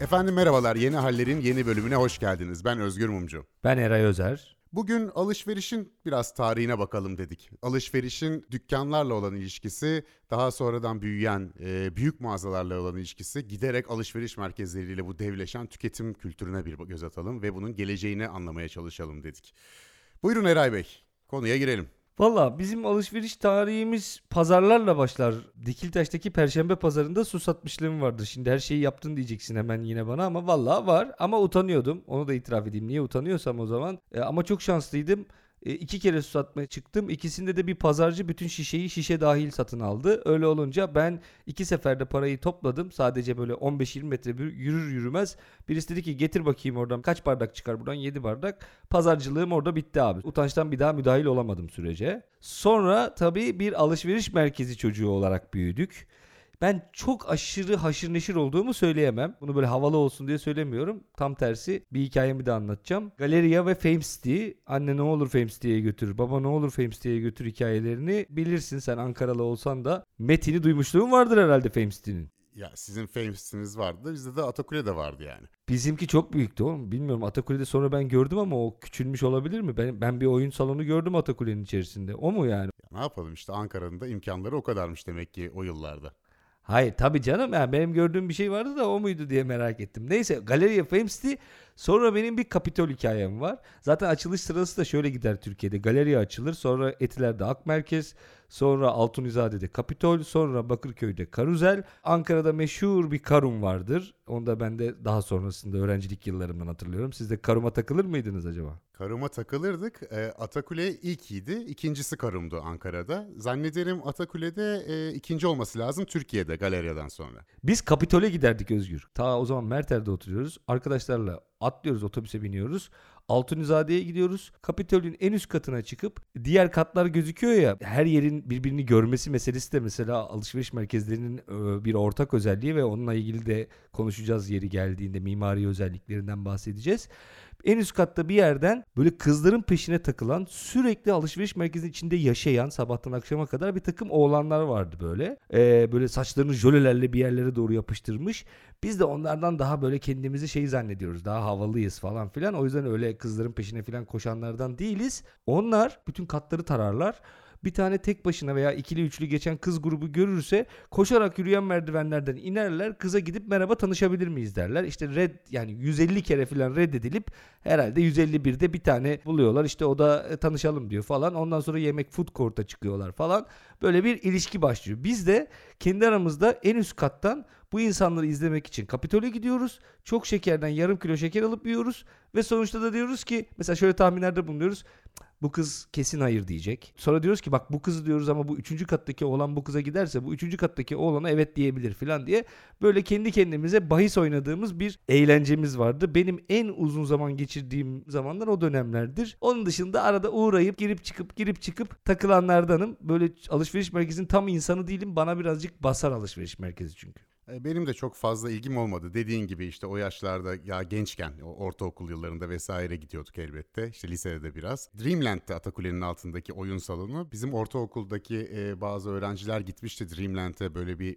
Efendim merhabalar, Yeni Haller'in yeni bölümüne hoş geldiniz. Ben Özgür Mumcu. Ben Eray Özer. Bugün alışverişin biraz tarihine bakalım dedik. Alışverişin dükkanlarla olan ilişkisi, daha sonradan büyüyen e, büyük mağazalarla olan ilişkisi, giderek alışveriş merkezleriyle bu devleşen tüketim kültürüne bir göz atalım ve bunun geleceğini anlamaya çalışalım dedik. Buyurun Eray Bey, konuya girelim. Valla bizim alışveriş tarihimiz pazarlarla başlar. Dikiltaş'taki Perşembe pazarında su satmışlığım vardır. Şimdi her şeyi yaptın diyeceksin hemen yine bana ama valla var. Ama utanıyordum. Onu da itiraf edeyim. Niye utanıyorsam o zaman. E, ama çok şanslıydım. E, iki kere su satmaya çıktım. İkisinde de bir pazarcı bütün şişeyi şişe dahil satın aldı. Öyle olunca ben iki seferde parayı topladım. Sadece böyle 15-20 metre yürür yürümez. Birisi dedi ki getir bakayım oradan kaç bardak çıkar buradan 7 bardak. Pazarcılığım orada bitti abi. Utançtan bir daha müdahil olamadım sürece. Sonra tabii bir alışveriş merkezi çocuğu olarak büyüdük. Ben çok aşırı haşır neşir olduğumu söyleyemem. Bunu böyle havalı olsun diye söylemiyorum. Tam tersi bir hikayemi de anlatacağım. Galeria ve Fame City. Anne ne olur Fame City'ye götür, baba ne olur Fame City'ye götür hikayelerini bilirsin sen Ankaralı olsan da. Metin'i duymuşluğun vardır herhalde Fame City'nin. Ya sizin Fame City'niz vardı. Bizde de Atakule de vardı yani. Bizimki çok büyüktü oğlum. Bilmiyorum Atakule'de sonra ben gördüm ama o küçülmüş olabilir mi? Ben, ben bir oyun salonu gördüm Atakule'nin içerisinde. O mu yani? Ya ne yapalım işte Ankara'nın da imkanları o kadarmış demek ki o yıllarda. Hayır tabii canım yani benim gördüğüm bir şey vardı da o muydu diye merak ettim. Neyse Galleria Fame City sonra benim bir Kapitol hikayem var. Zaten açılış sırası da şöyle gider Türkiye'de. Galeria açılır sonra Etiler'de Ak Merkez sonra Altunizade'de Kapitol sonra Bakırköy'de Karuzel. Ankara'da meşhur bir Karum vardır. Onu da ben de daha sonrasında öğrencilik yıllarımdan hatırlıyorum. Siz de Karum'a takılır mıydınız acaba? Karum'a takılırdık. E, Atakule ilk iyiydi. İkincisi Karum'du Ankara'da. Zannederim Atakule'de e, ikinci olması lazım Türkiye'de Galeria'dan sonra. Biz Kapitol'e giderdik Özgür. Ta o zaman Merter'de oturuyoruz. Arkadaşlarla atlıyoruz otobüse biniyoruz. Altunizade'ye gidiyoruz. Kapitol'ün en üst katına çıkıp diğer katlar gözüküyor ya her yerin birbirini görmesi meselesi de mesela alışveriş merkezlerinin e, bir ortak özelliği ve onunla ilgili de konuşacağız yeri geldiğinde mimari özelliklerinden bahsedeceğiz. En üst katta bir yerden böyle kızların peşine takılan sürekli alışveriş merkezinin içinde yaşayan sabahtan akşama kadar bir takım oğlanlar vardı böyle. Ee, böyle saçlarını jölelerle bir yerlere doğru yapıştırmış. Biz de onlardan daha böyle kendimizi şey zannediyoruz. Daha havalıyız falan filan. O yüzden öyle kızların peşine filan koşanlardan değiliz. Onlar bütün katları tararlar bir tane tek başına veya ikili üçlü geçen kız grubu görürse koşarak yürüyen merdivenlerden inerler. Kıza gidip merhaba tanışabilir miyiz derler. İşte red yani 150 kere falan reddedilip herhalde 151'de bir tane buluyorlar. İşte o da e, tanışalım diyor falan. Ondan sonra yemek food court'a çıkıyorlar falan. Böyle bir ilişki başlıyor. Biz de kendi aramızda en üst kattan bu insanları izlemek için Kapitol'e gidiyoruz. Çok şekerden yarım kilo şeker alıp yiyoruz. Ve sonuçta da diyoruz ki mesela şöyle tahminlerde bulunuyoruz. Bu kız kesin hayır diyecek. Sonra diyoruz ki bak bu kızı diyoruz ama bu üçüncü kattaki oğlan bu kıza giderse bu üçüncü kattaki oğlana evet diyebilir falan diye. Böyle kendi kendimize bahis oynadığımız bir eğlencemiz vardı. Benim en uzun zaman geçirdiğim zamanlar o dönemlerdir. Onun dışında arada uğrayıp girip çıkıp girip çıkıp takılanlardanım. Böyle alışveriş merkezinin tam insanı değilim. Bana birazcık basar alışveriş merkezi çünkü. E, benim de çok fazla ilgim olmadı. Dediğin gibi işte o yaşlarda ya gençken ortaokul yıllarında vesaire gidiyorduk elbette. İşte lisede de biraz. Dreamland'de Atakule'nin altındaki oyun salonu. Bizim ortaokuldaki e, bazı öğrenciler gitmişti Dreamland'e böyle bir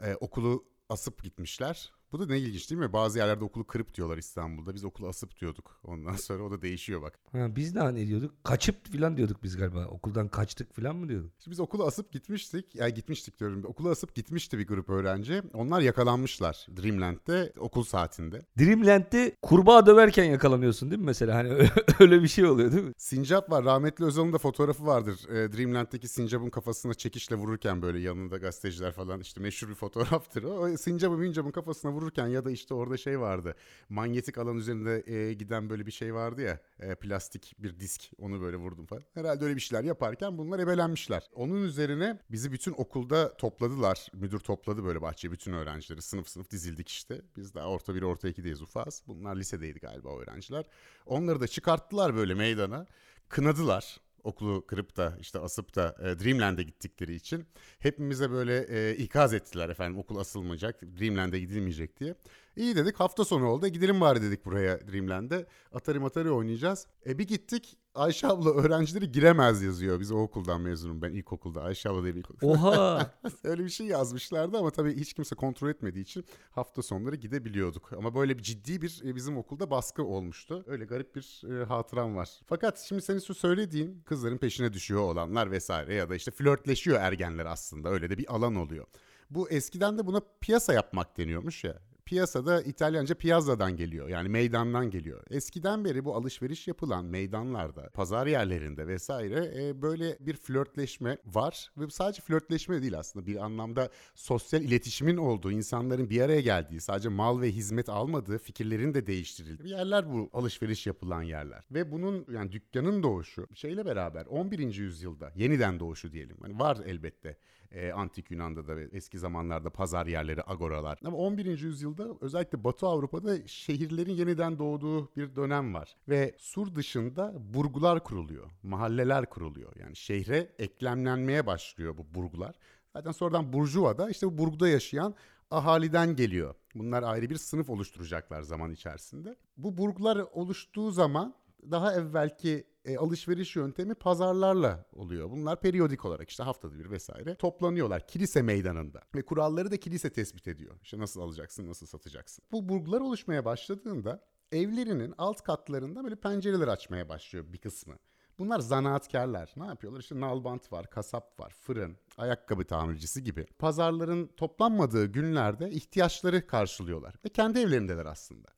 e, okulu asıp gitmişler. Bu da ne ilginç değil mi? Bazı yerlerde okulu kırıp diyorlar İstanbul'da. Biz okulu asıp diyorduk. Ondan sonra o da değişiyor bak. Ha, biz de ne diyorduk? Kaçıp falan diyorduk biz galiba. Okuldan kaçtık falan mı diyorduk? Şimdi biz okulu asıp gitmiştik. Ya yani gitmiştik diyorum. Okulu asıp gitmişti bir grup öğrenci. Onlar yakalanmışlar Dreamland'de okul saatinde. Dreamland'de kurbağa döverken yakalanıyorsun değil mi mesela? Hani öyle bir şey oluyor değil mi? Sincap var. Rahmetli Özal'ın da fotoğrafı vardır. E, Dreamland'deki Sincap'ın kafasına çekişle vururken böyle yanında gazeteciler falan işte meşhur bir fotoğraftır. O Sincap'ın Mincap'ın kafasına vururken ya da işte orada şey vardı. Manyetik alan üzerinde e, giden böyle bir şey vardı ya. E, plastik bir disk. Onu böyle vurdum falan. Herhalde öyle bir şeyler yaparken bunlar ebelenmişler. Onun üzerine bizi bütün okulda topladılar. Müdür topladı böyle bahçeye bütün öğrencileri. Sınıf sınıf dizildik işte. Biz daha orta bir orta ikideyiz ufaz. Bunlar lisedeydi galiba öğrenciler. Onları da çıkarttılar böyle meydana. Kınadılar okulu kırıp da işte asıp da e, Dreamland'e gittikleri için hepimize böyle e, ikaz ettiler efendim okul asılmayacak, Dreamland'e gidilmeyecek diye. İyi dedik hafta sonu oldu. E, gidelim bari dedik buraya Dreamland'e. Atari Matari oynayacağız. E bir gittik Ayşe abla öğrencileri giremez yazıyor. Biz o okuldan mezunum ben ilkokulda. Ayşe abla diye bir ilkokul. Oha. Öyle bir şey yazmışlardı ama tabii hiç kimse kontrol etmediği için hafta sonları gidebiliyorduk. Ama böyle bir ciddi bir e, bizim okulda baskı olmuştu. Öyle garip bir e, hatıram var. Fakat şimdi senin şu söylediğin kızların peşine düşüyor olanlar vesaire ya da işte flörtleşiyor ergenler aslında. Öyle de bir alan oluyor. Bu eskiden de buna piyasa yapmak deniyormuş ya. Piyasada İtalyanca piazzadan geliyor. Yani meydandan geliyor. Eskiden beri bu alışveriş yapılan meydanlarda, pazar yerlerinde vesaire e, böyle bir flörtleşme var. Ve sadece flörtleşme değil aslında. Bir anlamda sosyal iletişimin olduğu, insanların bir araya geldiği, sadece mal ve hizmet almadığı, fikirlerin de değiştirildiği yerler bu alışveriş yapılan yerler. Ve bunun yani dükkanın doğuşu şeyle beraber 11. yüzyılda yeniden doğuşu diyelim. Hani var elbette e, antik Yunan'da da eski zamanlarda pazar yerleri, agoralar. Ama 11. yüzyılda özellikle Batı Avrupa'da şehirlerin yeniden doğduğu bir dönem var. Ve sur dışında burgular kuruluyor, mahalleler kuruluyor. Yani şehre eklemlenmeye başlıyor bu burgular. Zaten sonradan Burjuva da işte bu burguda yaşayan ahaliden geliyor. Bunlar ayrı bir sınıf oluşturacaklar zaman içerisinde. Bu burgular oluştuğu zaman daha evvelki e, alışveriş yöntemi pazarlarla oluyor. Bunlar periyodik olarak işte haftada bir vesaire toplanıyorlar kilise meydanında ve kuralları da kilise tespit ediyor. İşte nasıl alacaksın, nasıl satacaksın. Bu burgular oluşmaya başladığında evlerinin alt katlarında böyle pencereler açmaya başlıyor bir kısmı. Bunlar zanaatkarlar. Ne yapıyorlar? İşte nalbant var, kasap var, fırın, ayakkabı tamircisi gibi. Pazarların toplanmadığı günlerde ihtiyaçları karşılıyorlar. Ve kendi evlerindeler aslında.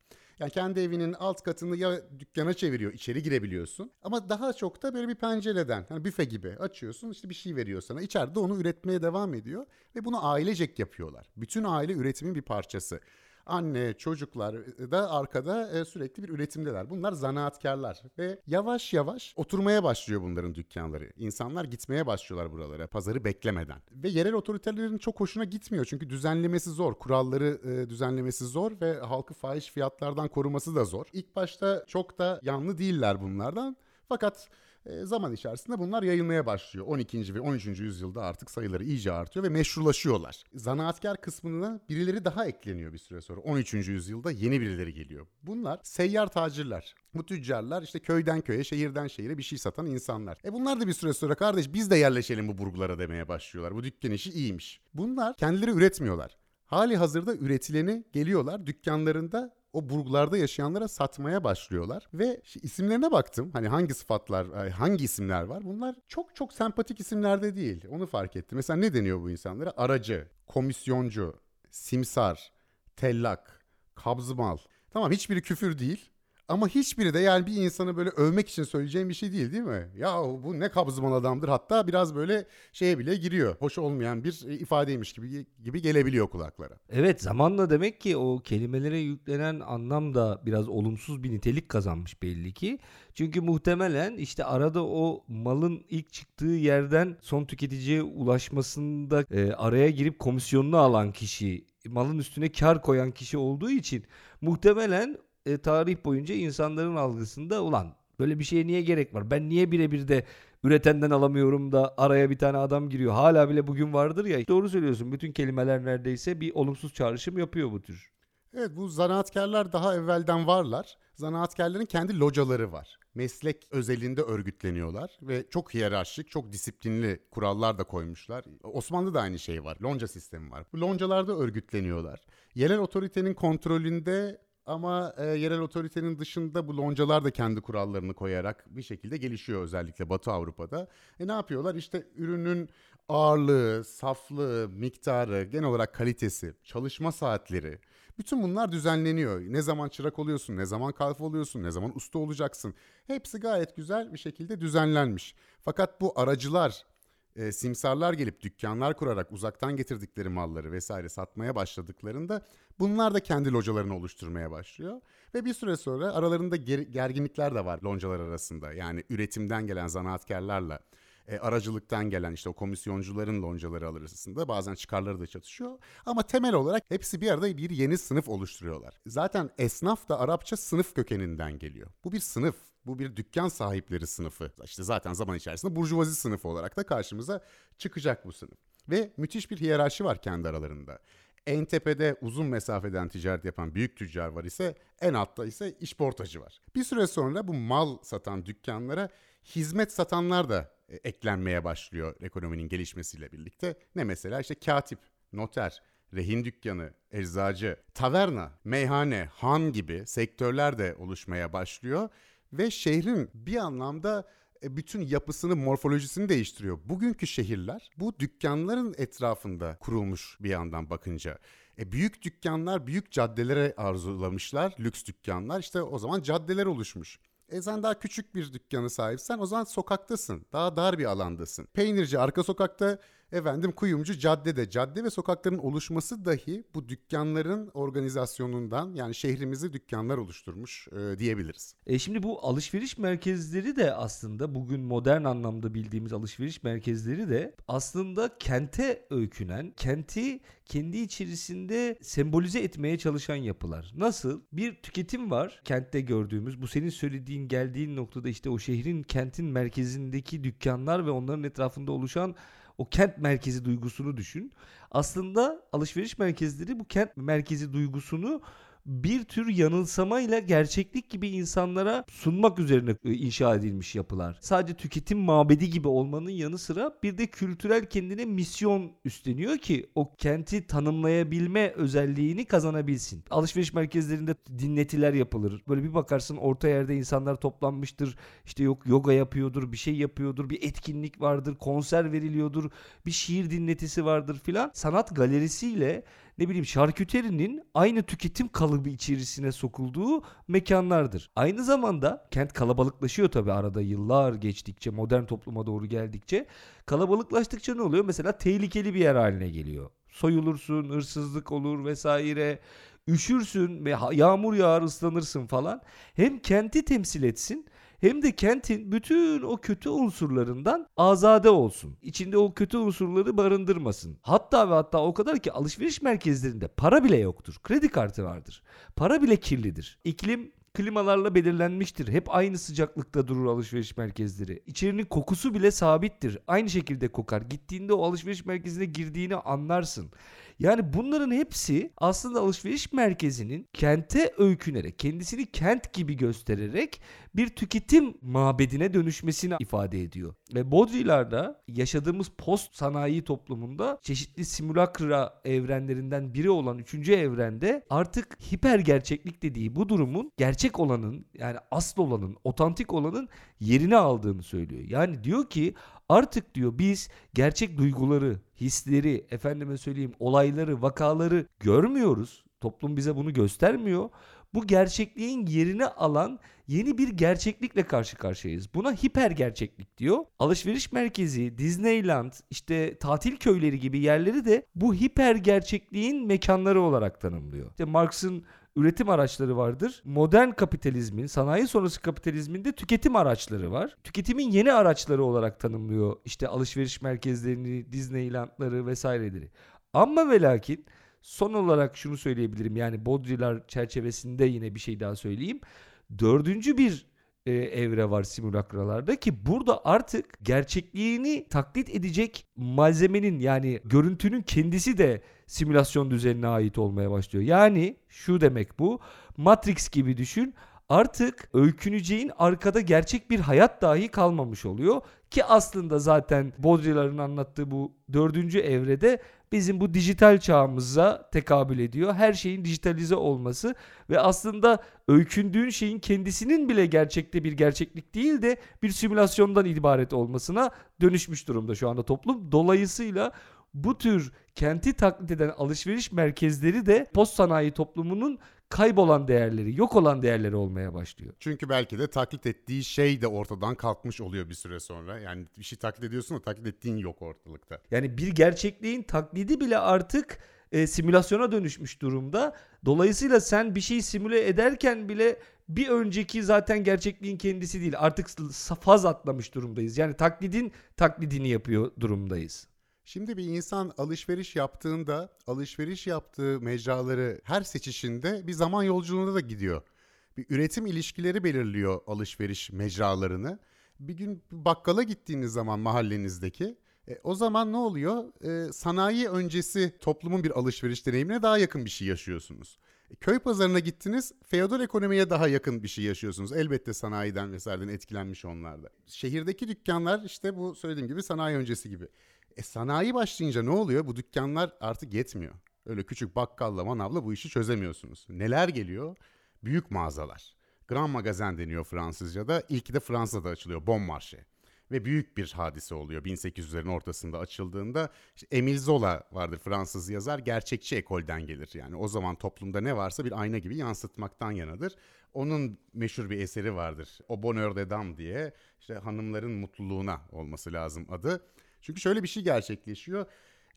Yani kendi evinin alt katını ya dükkana çeviriyor, içeri girebiliyorsun. Ama daha çok da böyle bir pencereden, hani büfe gibi açıyorsun, işte bir şey veriyor sana. İçeride onu üretmeye devam ediyor ve bunu ailecek yapıyorlar. Bütün aile üretimin bir parçası. Anne, çocuklar da arkada e, sürekli bir üretimdeler. Bunlar zanaatkarlar ve yavaş yavaş oturmaya başlıyor bunların dükkanları. İnsanlar gitmeye başlıyorlar buralara pazarı beklemeden. Ve yerel otoriterlerin çok hoşuna gitmiyor çünkü düzenlemesi zor. Kuralları e, düzenlemesi zor ve halkı fahiş fiyatlardan koruması da zor. İlk başta çok da yanlı değiller bunlardan. Fakat e, zaman içerisinde bunlar yayılmaya başlıyor. 12. ve 13. yüzyılda artık sayıları iyice artıyor ve meşrulaşıyorlar. Zanaatkar kısmına birileri daha ekleniyor bir süre sonra. 13. yüzyılda yeni birileri geliyor. Bunlar seyyar tacirler. Bu tüccarlar işte köyden köye, şehirden şehire bir şey satan insanlar. E bunlar da bir süre sonra kardeş biz de yerleşelim bu burgulara demeye başlıyorlar. Bu dükkan işi iyiymiş. Bunlar kendileri üretmiyorlar. Hali hazırda üretileni geliyorlar dükkanlarında o burglarda yaşayanlara satmaya başlıyorlar. Ve isimlerine baktım. Hani hangi sıfatlar, hangi isimler var? Bunlar çok çok sempatik isimlerde değil. Onu fark ettim. Mesela ne deniyor bu insanlara? Aracı, komisyoncu, simsar, tellak, kabzımal. Tamam hiçbiri küfür değil. Ama hiçbiri de yani bir insanı böyle övmek için söyleyeceğim bir şey değil değil mi? Ya bu ne kabzıman adamdır hatta biraz böyle şeye bile giriyor. Hoş olmayan bir ifadeymiş gibi gibi gelebiliyor kulaklara. Evet zamanla demek ki o kelimelere yüklenen anlam da biraz olumsuz bir nitelik kazanmış belli ki. Çünkü muhtemelen işte arada o malın ilk çıktığı yerden son tüketiciye ulaşmasında e, araya girip komisyonunu alan kişi malın üstüne kar koyan kişi olduğu için muhtemelen e, tarih boyunca insanların algısında ulan böyle bir şeye niye gerek var? Ben niye birebir de üretenden alamıyorum da araya bir tane adam giriyor. Hala bile bugün vardır ya. Doğru söylüyorsun. Bütün kelimeler neredeyse bir olumsuz çağrışım yapıyor bu tür. Evet bu zanaatkarlar daha evvelden varlar. Zanaatkarların kendi locaları var. Meslek özelinde örgütleniyorlar ve çok hiyerarşik, çok disiplinli kurallar da koymuşlar. Osmanlı'da da aynı şey var. Lonca sistemi var. Bu loncalarda örgütleniyorlar. Yerel otoritenin kontrolünde ama e, yerel otoritenin dışında bu loncalar da kendi kurallarını koyarak bir şekilde gelişiyor özellikle Batı Avrupa'da. E ne yapıyorlar? İşte ürünün ağırlığı, saflığı, miktarı, genel olarak kalitesi, çalışma saatleri bütün bunlar düzenleniyor. Ne zaman çırak oluyorsun, ne zaman kalfa oluyorsun, ne zaman usta olacaksın. Hepsi gayet güzel bir şekilde düzenlenmiş. Fakat bu aracılar e, simsarlar gelip dükkanlar kurarak uzaktan getirdikleri malları vesaire satmaya başladıklarında bunlar da kendi localarını oluşturmaya başlıyor. Ve bir süre sonra aralarında ger- gerginlikler de var loncalar arasında. Yani üretimden gelen zanaatkarlarla e, aracılıktan gelen işte o komisyoncuların loncaları arasında bazen çıkarları da çatışıyor. Ama temel olarak hepsi bir arada bir yeni sınıf oluşturuyorlar. Zaten esnaf da Arapça sınıf kökeninden geliyor. Bu bir sınıf. Bu bir dükkan sahipleri sınıfı. İşte zaten zaman içerisinde burjuvazi sınıfı olarak da karşımıza çıkacak bu sınıf. Ve müthiş bir hiyerarşi var kendi aralarında. En tepede uzun mesafeden ticaret yapan büyük tüccar var ise en altta ise işportacı var. Bir süre sonra bu mal satan dükkanlara hizmet satanlar da e, eklenmeye başlıyor ekonominin gelişmesiyle birlikte. Ne mesela işte katip, noter, rehin dükkanı, eczacı, taverna, meyhane, han gibi sektörler de oluşmaya başlıyor ve şehrin bir anlamda e, bütün yapısını, morfolojisini değiştiriyor. Bugünkü şehirler bu dükkanların etrafında kurulmuş bir yandan bakınca. E büyük dükkanlar büyük caddelere arzulamışlar, lüks dükkanlar. İşte o zaman caddeler oluşmuş. E sen daha küçük bir dükkanı sahipsen o zaman sokaktasın. Daha dar bir alandasın. Peynirci arka sokakta, efendim kuyumcu caddede. Cadde ve sokakların oluşması dahi bu dükkanların organizasyonundan yani şehrimizi dükkanlar oluşturmuş e, diyebiliriz. E şimdi bu alışveriş merkezleri de aslında bugün modern anlamda bildiğimiz alışveriş merkezleri de aslında kente öykünen, kenti kendi içerisinde sembolize etmeye çalışan yapılar. Nasıl? Bir tüketim var kentte gördüğümüz. Bu senin söylediğin geldiğin noktada işte o şehrin kentin merkezindeki dükkanlar ve onların etrafında oluşan o kent merkezi duygusunu düşün. Aslında alışveriş merkezleri bu kent merkezi duygusunu bir tür yanılsamayla gerçeklik gibi insanlara sunmak üzerine e, inşa edilmiş yapılar. Sadece tüketim mabedi gibi olmanın yanı sıra bir de kültürel kendine misyon üstleniyor ki o kenti tanımlayabilme özelliğini kazanabilsin. Alışveriş merkezlerinde dinletiler yapılır. Böyle bir bakarsın orta yerde insanlar toplanmıştır. İşte yok yoga yapıyordur, bir şey yapıyordur, bir etkinlik vardır, konser veriliyordur, bir şiir dinletisi vardır filan. Sanat galerisiyle ne bileyim şarküterinin aynı tüketim kalıbı içerisine sokulduğu mekanlardır. Aynı zamanda kent kalabalıklaşıyor tabii arada yıllar geçtikçe modern topluma doğru geldikçe. Kalabalıklaştıkça ne oluyor? Mesela tehlikeli bir yer haline geliyor. Soyulursun, hırsızlık olur vesaire. Üşürsün ve yağmur yağar ıslanırsın falan. Hem kenti temsil etsin hem de kentin bütün o kötü unsurlarından azade olsun. İçinde o kötü unsurları barındırmasın. Hatta ve hatta o kadar ki alışveriş merkezlerinde para bile yoktur. Kredi kartı vardır. Para bile kirlidir. İklim klimalarla belirlenmiştir. Hep aynı sıcaklıkta durur alışveriş merkezleri. İçerinin kokusu bile sabittir. Aynı şekilde kokar. Gittiğinde o alışveriş merkezine girdiğini anlarsın. Yani bunların hepsi aslında alışveriş merkezinin kente öykünerek, kendisini kent gibi göstererek bir tüketim mabedine dönüşmesini ifade ediyor. Ve Baudrillard'da yaşadığımız post sanayi toplumunda çeşitli simülakra evrenlerinden biri olan 3. evrende artık hiper gerçeklik dediği bu durumun gerçek olanın yani asıl olanın, otantik olanın yerini aldığını söylüyor. Yani diyor ki Artık diyor biz gerçek duyguları, hisleri, efendime söyleyeyim olayları, vakaları görmüyoruz. Toplum bize bunu göstermiyor. Bu gerçekliğin yerini alan yeni bir gerçeklikle karşı karşıyayız. Buna hiper gerçeklik diyor. Alışveriş merkezi, Disneyland, işte tatil köyleri gibi yerleri de bu hiper gerçekliğin mekanları olarak tanımlıyor. İşte Marx'ın üretim araçları vardır. Modern kapitalizmin, sanayi sonrası kapitalizminde tüketim araçları var. Tüketimin yeni araçları olarak tanımlıyor işte alışveriş merkezlerini, Disneyland'ları vesaireleri. Ama ve lakin son olarak şunu söyleyebilirim yani Baudrillard çerçevesinde yine bir şey daha söyleyeyim. Dördüncü bir e, evre var simülakralarda ki burada artık gerçekliğini taklit edecek malzemenin yani görüntünün kendisi de simülasyon düzenine ait olmaya başlıyor. Yani şu demek bu Matrix gibi düşün artık öyküneceğin arkada gerçek bir hayat dahi kalmamış oluyor. Ki aslında zaten Baudrillard'ın anlattığı bu dördüncü evrede bizim bu dijital çağımıza tekabül ediyor. Her şeyin dijitalize olması ve aslında öykündüğün şeyin kendisinin bile gerçekte bir gerçeklik değil de bir simülasyondan ibaret olmasına dönüşmüş durumda şu anda toplum. Dolayısıyla bu tür kenti taklit eden alışveriş merkezleri de post sanayi toplumunun kaybolan değerleri, yok olan değerleri olmaya başlıyor. Çünkü belki de taklit ettiği şey de ortadan kalkmış oluyor bir süre sonra. Yani bir şey taklit ediyorsun da taklit ettiğin yok ortalıkta. Yani bir gerçekliğin taklidi bile artık e, simülasyona dönüşmüş durumda. Dolayısıyla sen bir şeyi simüle ederken bile bir önceki zaten gerçekliğin kendisi değil. Artık faz atlamış durumdayız. Yani taklidin taklidini yapıyor durumdayız. Şimdi bir insan alışveriş yaptığında alışveriş yaptığı mecraları her seçişinde bir zaman yolculuğuna da gidiyor. Bir üretim ilişkileri belirliyor alışveriş mecralarını. Bir gün bakkala gittiğiniz zaman mahallenizdeki E, o zaman ne oluyor? E, sanayi öncesi toplumun bir alışveriş deneyimine daha yakın bir şey yaşıyorsunuz. E, köy pazarına gittiniz, feodal ekonomiye daha yakın bir şey yaşıyorsunuz. Elbette sanayiden vesaireden etkilenmiş onlar da. Şehirdeki dükkanlar işte bu söylediğim gibi sanayi öncesi gibi. E sanayi başlayınca ne oluyor? Bu dükkanlar artık yetmiyor. Öyle küçük bakkalla manavla bu işi çözemiyorsunuz. Neler geliyor? Büyük mağazalar. Grand Magazin deniyor Fransızca'da. İlki de Fransa'da açılıyor. Bon Marché ve büyük bir hadise oluyor 1800'lerin ortasında açıldığında. İşte Emile Zola vardır Fransız yazar gerçekçi ekolden gelir yani o zaman toplumda ne varsa bir ayna gibi yansıtmaktan yanadır. Onun meşhur bir eseri vardır O Bonheur des Dames diye işte hanımların mutluluğuna olması lazım adı. Çünkü şöyle bir şey gerçekleşiyor.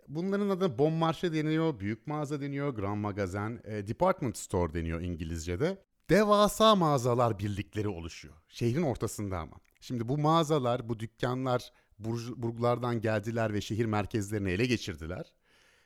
Bunların adı Bon Marché deniyor, büyük mağaza deniyor, Grand Magazin, e, Department Store deniyor İngilizce'de. Devasa mağazalar birlikleri oluşuyor. Şehrin ortasında ama. Şimdi bu mağazalar, bu dükkanlar burglardan geldiler ve şehir merkezlerini ele geçirdiler.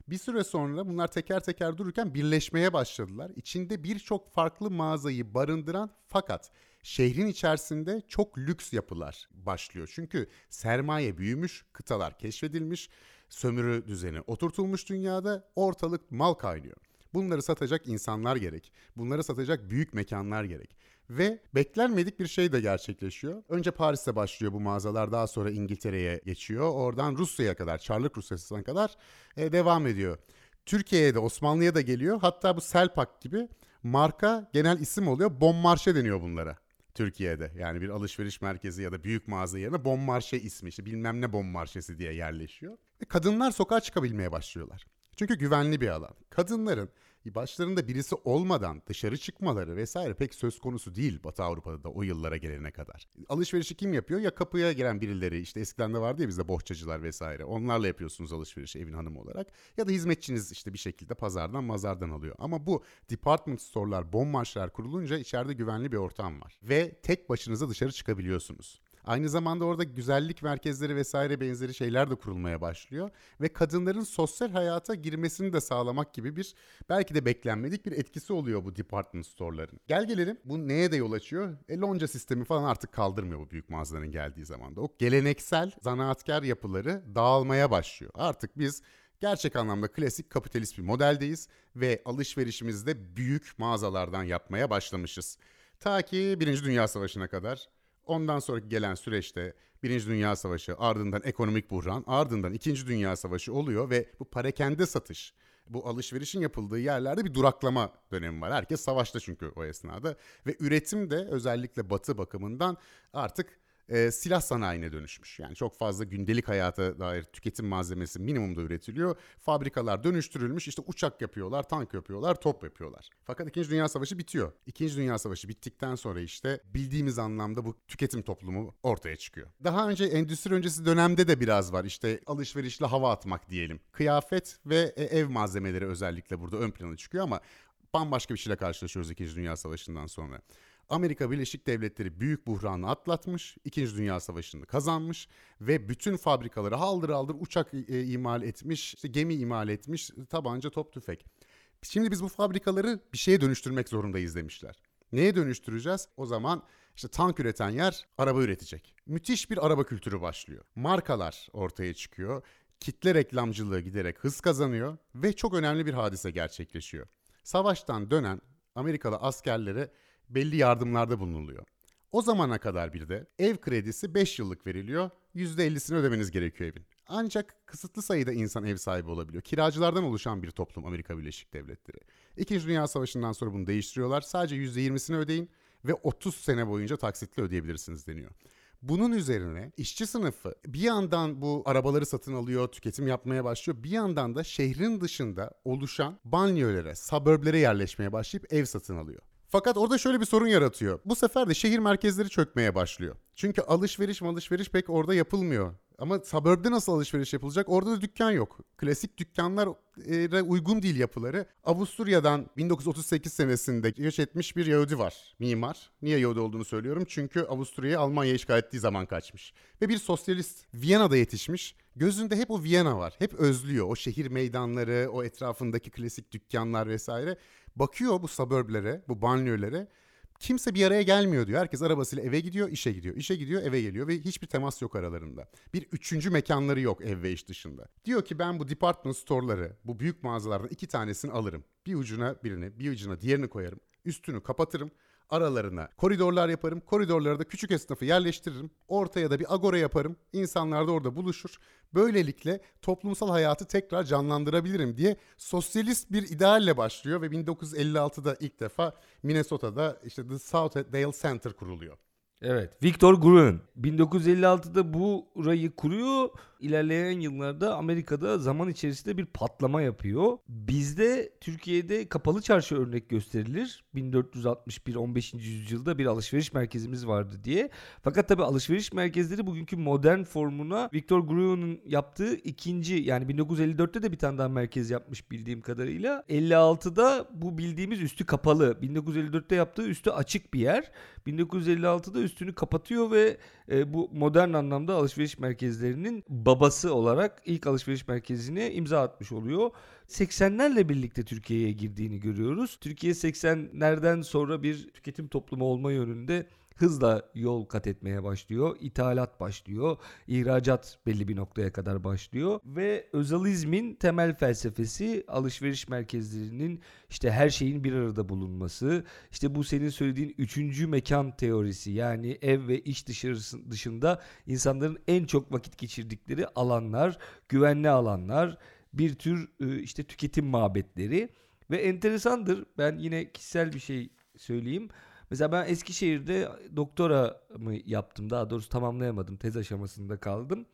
Bir süre sonra bunlar teker teker dururken birleşmeye başladılar. İçinde birçok farklı mağazayı barındıran fakat şehrin içerisinde çok lüks yapılar başlıyor. Çünkü sermaye büyümüş, kıtalar keşfedilmiş, sömürü düzeni oturtulmuş dünyada ortalık mal kaynıyor. Bunları satacak insanlar gerek. Bunları satacak büyük mekanlar gerek. Ve beklenmedik bir şey de gerçekleşiyor. Önce Paris'te başlıyor bu mağazalar daha sonra İngiltere'ye geçiyor. Oradan Rusya'ya kadar, Çarlık Rusyası'na kadar e, devam ediyor. Türkiye'ye de Osmanlı'ya da geliyor. Hatta bu Selpak gibi marka genel isim oluyor. Bon Marché deniyor bunlara. Türkiye'de yani bir alışveriş merkezi ya da büyük mağaza yerine Bon Marché ismi işte bilmem ne Bon Marşesi diye yerleşiyor. Ve kadınlar sokağa çıkabilmeye başlıyorlar. Çünkü güvenli bir alan. Kadınların başlarında birisi olmadan dışarı çıkmaları vesaire pek söz konusu değil Batı Avrupa'da da o yıllara gelene kadar. Alışverişi kim yapıyor? Ya kapıya gelen birileri işte eskiden de vardı ya bizde bohçacılar vesaire. Onlarla yapıyorsunuz alışverişi evin hanımı olarak. Ya da hizmetçiniz işte bir şekilde pazardan mazardan alıyor. Ama bu department store'lar, bon marşlar kurulunca içeride güvenli bir ortam var. Ve tek başınıza dışarı çıkabiliyorsunuz. Aynı zamanda orada güzellik merkezleri vesaire benzeri şeyler de kurulmaya başlıyor ve kadınların sosyal hayata girmesini de sağlamak gibi bir belki de beklenmedik bir etkisi oluyor bu department store'ların. Gel gelelim bu neye de yol açıyor? E lonca sistemi falan artık kaldırmıyor bu büyük mağazaların geldiği zamanda. O geleneksel zanaatkar yapıları dağılmaya başlıyor. Artık biz gerçek anlamda klasik kapitalist bir modeldeyiz ve alışverişimizde büyük mağazalardan yapmaya başlamışız. Ta ki Birinci Dünya Savaşı'na kadar Ondan sonraki gelen süreçte Birinci Dünya Savaşı, ardından ekonomik buhran, ardından İkinci Dünya Savaşı oluyor ve bu parakende satış, bu alışverişin yapıldığı yerlerde bir duraklama dönemi var. Herkes savaşta çünkü o esnada ve üretim de özellikle batı bakımından artık e, silah sanayine dönüşmüş. Yani çok fazla gündelik hayata dair tüketim malzemesi minimumda üretiliyor. Fabrikalar dönüştürülmüş işte uçak yapıyorlar, tank yapıyorlar, top yapıyorlar. Fakat İkinci Dünya Savaşı bitiyor. İkinci Dünya Savaşı bittikten sonra işte bildiğimiz anlamda bu tüketim toplumu ortaya çıkıyor. Daha önce endüstri öncesi dönemde de biraz var işte alışverişle hava atmak diyelim. Kıyafet ve e, ev malzemeleri özellikle burada ön plana çıkıyor ama bambaşka bir şeyle karşılaşıyoruz İkinci Dünya Savaşı'ndan sonra. Amerika Birleşik Devletleri büyük buhranı atlatmış, İkinci Dünya Savaşı'nı kazanmış ve bütün fabrikaları haldır haldır uçak e, imal etmiş, işte gemi imal etmiş, tabanca, top, tüfek. Şimdi biz bu fabrikaları bir şeye dönüştürmek zorundayız demişler. Neye dönüştüreceğiz? O zaman işte tank üreten yer araba üretecek. Müthiş bir araba kültürü başlıyor. Markalar ortaya çıkıyor. Kitle reklamcılığı giderek hız kazanıyor ve çok önemli bir hadise gerçekleşiyor. Savaştan dönen Amerikalı askerlere belli yardımlarda bulunuluyor. O zamana kadar bir de ev kredisi 5 yıllık veriliyor. %50'sini ödemeniz gerekiyor evin. Ancak kısıtlı sayıda insan ev sahibi olabiliyor. Kiracılardan oluşan bir toplum Amerika Birleşik Devletleri. İkinci Dünya Savaşı'ndan sonra bunu değiştiriyorlar. Sadece %20'sini ödeyin ve 30 sene boyunca taksitle ödeyebilirsiniz deniyor. Bunun üzerine işçi sınıfı bir yandan bu arabaları satın alıyor, tüketim yapmaya başlıyor. Bir yandan da şehrin dışında oluşan banliyölere, suburblere yerleşmeye başlayıp ev satın alıyor. Fakat orada şöyle bir sorun yaratıyor. Bu sefer de şehir merkezleri çökmeye başlıyor. Çünkü alışveriş alışveriş pek orada yapılmıyor. Ama suburb'de nasıl alışveriş yapılacak? Orada da dükkan yok. Klasik dükkanlar e, uygun değil yapıları. Avusturya'dan 1938 senesinde göç etmiş bir Yahudi var. Mimar. Niye Yahudi olduğunu söylüyorum. Çünkü Avusturya'yı Almanya işgal ettiği zaman kaçmış. Ve bir sosyalist. Viyana'da yetişmiş. Gözünde hep o Viyana var. Hep özlüyor. O şehir meydanları, o etrafındaki klasik dükkanlar vesaire. Bakıyor bu suburblere, bu banliyölere Kimse bir araya gelmiyor diyor. Herkes arabasıyla eve gidiyor, işe gidiyor. İşe gidiyor, eve geliyor ve hiçbir temas yok aralarında. Bir üçüncü mekanları yok ev ve iş dışında. Diyor ki ben bu department store'ları, bu büyük mağazalardan iki tanesini alırım. Bir ucuna birini, bir ucuna diğerini koyarım. Üstünü kapatırım aralarına koridorlar yaparım. Koridorlara da küçük esnafı yerleştiririm. Ortaya da bir agora yaparım. İnsanlar da orada buluşur. Böylelikle toplumsal hayatı tekrar canlandırabilirim diye sosyalist bir idealle başlıyor ve 1956'da ilk defa Minnesota'da işte The Southdale Center kuruluyor. Evet. Victor Gruen 1956'da bu burayı kuruyor. İlerleyen yıllarda Amerika'da zaman içerisinde bir patlama yapıyor. Bizde Türkiye'de kapalı çarşı örnek gösterilir. 1461 15. yüzyılda bir alışveriş merkezimiz vardı diye. Fakat tabii alışveriş merkezleri bugünkü modern formuna Victor Gruen'un yaptığı ikinci yani 1954'te de bir tane daha merkez yapmış bildiğim kadarıyla. 56'da bu bildiğimiz üstü kapalı. 1954'te yaptığı üstü açık bir yer. 1956'da üstünü kapatıyor ve e, bu modern anlamda alışveriş merkezlerinin babası olarak ilk alışveriş merkezine imza atmış oluyor. 80'lerle birlikte Türkiye'ye girdiğini görüyoruz. Türkiye 80'lerden sonra bir tüketim toplumu olma yönünde hızla yol kat etmeye başlıyor. İthalat başlıyor. ihracat belli bir noktaya kadar başlıyor ve özalizmin temel felsefesi alışveriş merkezlerinin işte her şeyin bir arada bulunması. İşte bu senin söylediğin üçüncü mekan teorisi yani ev ve iş dışında insanların en çok vakit geçirdikleri alanlar, güvenli alanlar, bir tür ıı, işte tüketim mabetleri ve enteresandır. Ben yine kişisel bir şey söyleyeyim. Mesela ben Eskişehir'de doktora mı yaptım daha doğrusu tamamlayamadım tez aşamasında kaldım.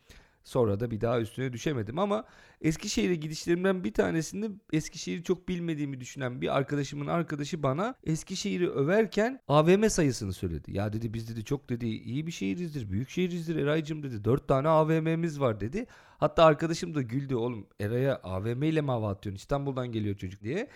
Sonra da bir daha üstüne düşemedim ama Eskişehir'e gidişlerimden bir tanesinde Eskişehir'i çok bilmediğimi düşünen bir arkadaşımın arkadaşı bana Eskişehir'i överken AVM sayısını söyledi. Ya dedi biz dedi çok dedi iyi bir şehirizdir, büyük şehirizdir Eray'cım dedi. Dört tane AVM'miz var dedi. Hatta arkadaşım da güldü oğlum Eray'a AVM ile mi hava atıyorsun İstanbul'dan geliyor çocuk diye.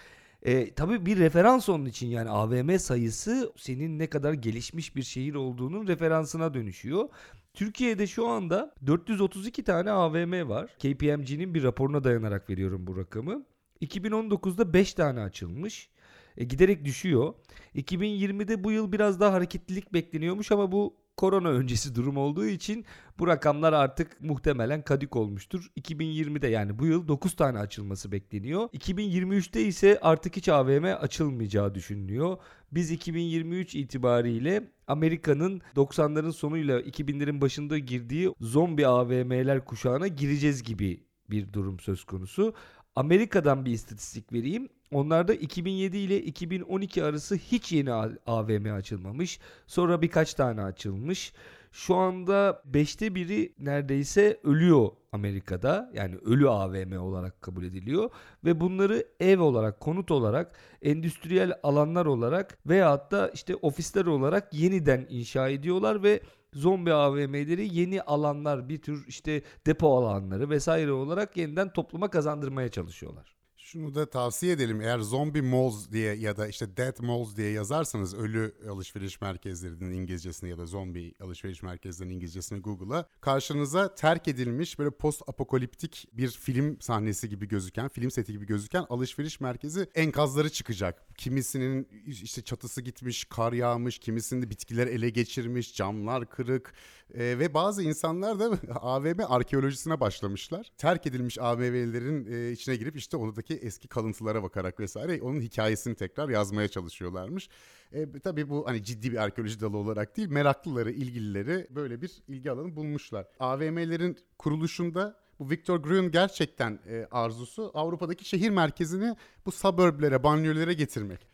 E, tabii bir referans onun için yani AVM sayısı senin ne kadar gelişmiş bir şehir olduğunun referansına dönüşüyor. Türkiye'de şu anda 432 tane AVM var. KPMG'nin bir raporuna dayanarak veriyorum bu rakamı. 2019'da 5 tane açılmış. E, giderek düşüyor. 2020'de bu yıl biraz daha hareketlilik bekleniyormuş ama bu korona öncesi durum olduğu için bu rakamlar artık muhtemelen kadük olmuştur. 2020'de yani bu yıl 9 tane açılması bekleniyor. 2023'te ise artık hiç AVM açılmayacağı düşünülüyor. Biz 2023 itibariyle Amerika'nın 90'ların sonuyla 2000'lerin başında girdiği zombi AVM'ler kuşağına gireceğiz gibi bir durum söz konusu. Amerika'dan bir istatistik vereyim. Onlarda 2007 ile 2012 arası hiç yeni AVM açılmamış. Sonra birkaç tane açılmış. Şu anda 5'te biri neredeyse ölüyor Amerika'da. Yani ölü AVM olarak kabul ediliyor. Ve bunları ev olarak, konut olarak, endüstriyel alanlar olarak veya hatta işte ofisler olarak yeniden inşa ediyorlar ve zombi AVM'leri yeni alanlar, bir tür işte depo alanları vesaire olarak yeniden topluma kazandırmaya çalışıyorlar. Şunu da tavsiye edelim. Eğer zombie malls diye ya da işte dead malls diye yazarsanız ölü alışveriş merkezlerinin İngilizcesini ya da zombi alışveriş merkezlerinin İngilizcesini Google'a karşınıza terk edilmiş böyle post apokaliptik bir film sahnesi gibi gözüken, film seti gibi gözüken alışveriş merkezi enkazları çıkacak. Kimisinin işte çatısı gitmiş, kar yağmış, kimisinde bitkiler ele geçirmiş, camlar kırık e, ve bazı insanlar da AVM arkeolojisine başlamışlar. Terk edilmiş AVM'lerin e, içine girip işte oradaki eski kalıntılara bakarak vesaire onun hikayesini tekrar yazmaya çalışıyorlarmış. E, tabii bu hani ciddi bir arkeoloji dalı olarak değil meraklıları, ilgilileri böyle bir ilgi alanı bulmuşlar. AVM'lerin kuruluşunda bu Victor Gruen gerçekten e, arzusu Avrupa'daki şehir merkezini bu suburblere, banliyölere getirmek.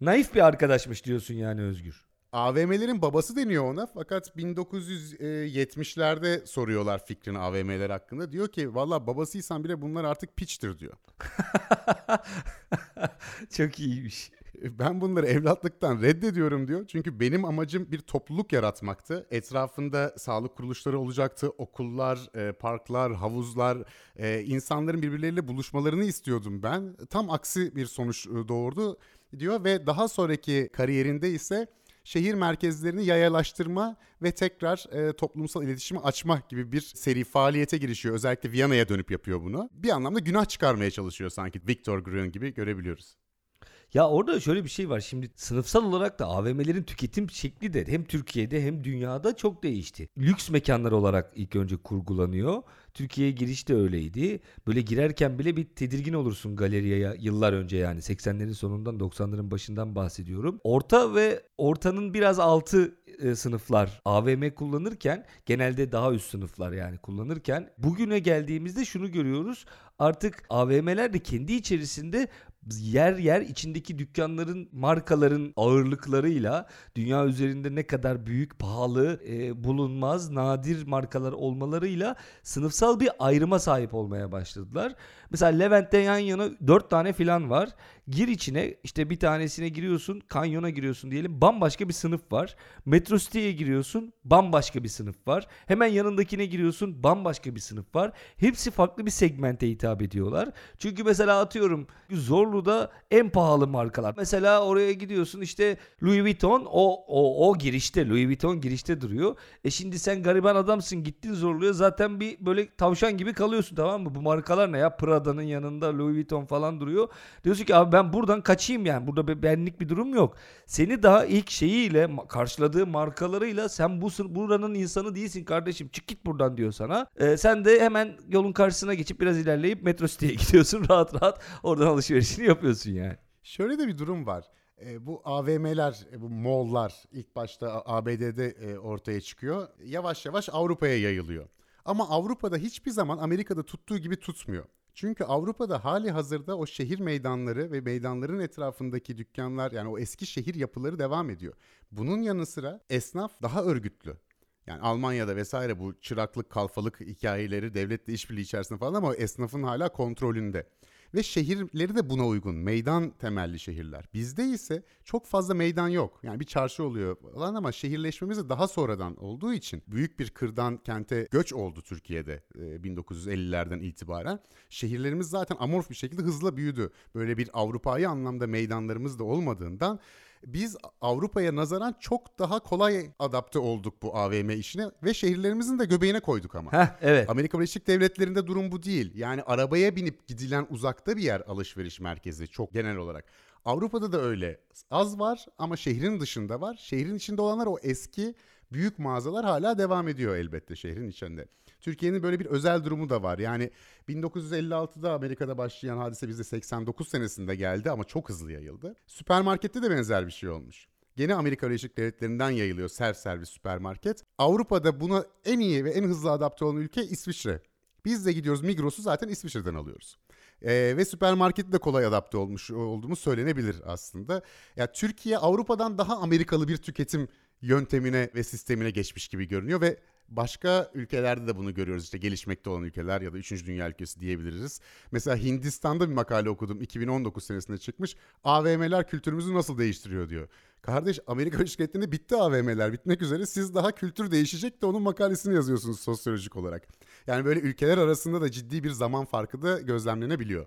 Naif bir arkadaşmış diyorsun yani Özgür. AVM'lerin babası deniyor ona fakat 1970'lerde soruyorlar fikrini AVM'ler hakkında. Diyor ki valla babasıysan bile bunlar artık piçtir diyor. Çok iyiymiş. Ben bunları evlatlıktan reddediyorum diyor. Çünkü benim amacım bir topluluk yaratmaktı. Etrafında sağlık kuruluşları olacaktı. Okullar, e, parklar, havuzlar, e, insanların birbirleriyle buluşmalarını istiyordum ben. Tam aksi bir sonuç e, doğurdu diyor ve daha sonraki kariyerinde ise şehir merkezlerini yayalaştırma ve tekrar e, toplumsal iletişimi açma gibi bir seri faaliyete girişiyor. Özellikle Viyana'ya dönüp yapıyor bunu. Bir anlamda günah çıkarmaya çalışıyor sanki Victor Gruen gibi görebiliyoruz. Ya orada şöyle bir şey var. Şimdi sınıfsal olarak da AVM'lerin tüketim şekli de hem Türkiye'de hem dünyada çok değişti. Lüks mekanlar olarak ilk önce kurgulanıyor. Türkiye'ye giriş de öyleydi. Böyle girerken bile bir tedirgin olursun galeriye yıllar önce yani 80'lerin sonundan 90'ların başından bahsediyorum. Orta ve ortanın biraz altı e, sınıflar AVM kullanırken genelde daha üst sınıflar yani kullanırken bugüne geldiğimizde şunu görüyoruz. Artık AVM'ler de kendi içerisinde yer yer içindeki dükkanların markaların ağırlıklarıyla dünya üzerinde ne kadar büyük, pahalı, e, bulunmaz, nadir markalar olmalarıyla sınıfsal bir ayrıma sahip olmaya başladılar. Mesela Levent'te yan yana 4 tane filan var. Gir içine işte bir tanesine giriyorsun, kanyona giriyorsun diyelim. Bambaşka bir sınıf var. Metro City'ye giriyorsun, bambaşka bir sınıf var. Hemen yanındakine giriyorsun, bambaşka bir sınıf var. Hepsi farklı bir segmente hitap ediyorlar. Çünkü mesela atıyorum Zorlu'da en pahalı markalar. Mesela oraya gidiyorsun işte Louis Vuitton o o o girişte Louis Vuitton girişte duruyor. E şimdi sen gariban adamsın gittin Zorlu'ya zaten bir böyle tavşan gibi kalıyorsun tamam mı? Bu markalar ne ya? Prada'nın yanında Louis Vuitton falan duruyor. Diyorsun ki abi ben buradan kaçayım yani. Burada bir benlik bir durum yok. Seni daha ilk şeyiyle karşıladığı markalarıyla sen bu buranın insanı değilsin kardeşim. Çık git buradan diyor sana. Ee, sen de hemen yolun karşısına geçip biraz ilerleyip Metro City'ye gidiyorsun. Rahat rahat oradan alışverişini yapıyorsun yani. Şöyle de bir durum var. E, bu AVM'ler, bu mall'lar ilk başta ABD'de e, ortaya çıkıyor. Yavaş yavaş Avrupa'ya yayılıyor. Ama Avrupa'da hiçbir zaman Amerika'da tuttuğu gibi tutmuyor. Çünkü Avrupa'da hali hazırda o şehir meydanları ve meydanların etrafındaki dükkanlar yani o eski şehir yapıları devam ediyor. Bunun yanı sıra esnaf daha örgütlü. Yani Almanya'da vesaire bu çıraklık, kalfalık hikayeleri devletle işbirliği içerisinde falan ama esnafın hala kontrolünde. Ve şehirleri de buna uygun. Meydan temelli şehirler. Bizde ise çok fazla meydan yok. Yani bir çarşı oluyor falan ama şehirleşmemiz de daha sonradan olduğu için büyük bir kırdan kente göç oldu Türkiye'de 1950'lerden itibaren. Şehirlerimiz zaten amorf bir şekilde hızla büyüdü. Böyle bir Avrupa'yı anlamda meydanlarımız da olmadığından biz Avrupa'ya nazaran çok daha kolay adapte olduk bu AVM işine ve şehirlerimizin de göbeğine koyduk ama. Heh, evet. Amerika Birleşik Devletleri'nde durum bu değil. Yani arabaya binip gidilen uzakta bir yer alışveriş merkezi çok genel olarak. Avrupa'da da öyle. Az var ama şehrin dışında var. Şehrin içinde olanlar o eski büyük mağazalar hala devam ediyor elbette şehrin içinde. Türkiye'nin böyle bir özel durumu da var. Yani 1956'da Amerika'da başlayan hadise bizde 89 senesinde geldi ama çok hızlı yayıldı. Süpermarkette de benzer bir şey olmuş. Gene Amerika Birleşik Devletleri'nden yayılıyor self servis süpermarket. Avrupa'da buna en iyi ve en hızlı adapte olan ülke İsviçre. Biz de gidiyoruz Migros'u zaten İsviçre'den alıyoruz. Ee, ve süpermarkette de kolay adapte olmuş olduğumuz söylenebilir aslında. Ya yani Türkiye Avrupa'dan daha Amerikalı bir tüketim yöntemine ve sistemine geçmiş gibi görünüyor ve Başka ülkelerde de bunu görüyoruz işte gelişmekte olan ülkeler ya da 3. dünya ülkesi diyebiliriz. Mesela Hindistan'da bir makale okudum 2019 senesinde çıkmış. AVM'ler kültürümüzü nasıl değiştiriyor diyor. Kardeş Amerika Birleşik bitti AVM'ler bitmek üzere siz daha kültür değişecek de onun makalesini yazıyorsunuz sosyolojik olarak. Yani böyle ülkeler arasında da ciddi bir zaman farkı da gözlemlenebiliyor.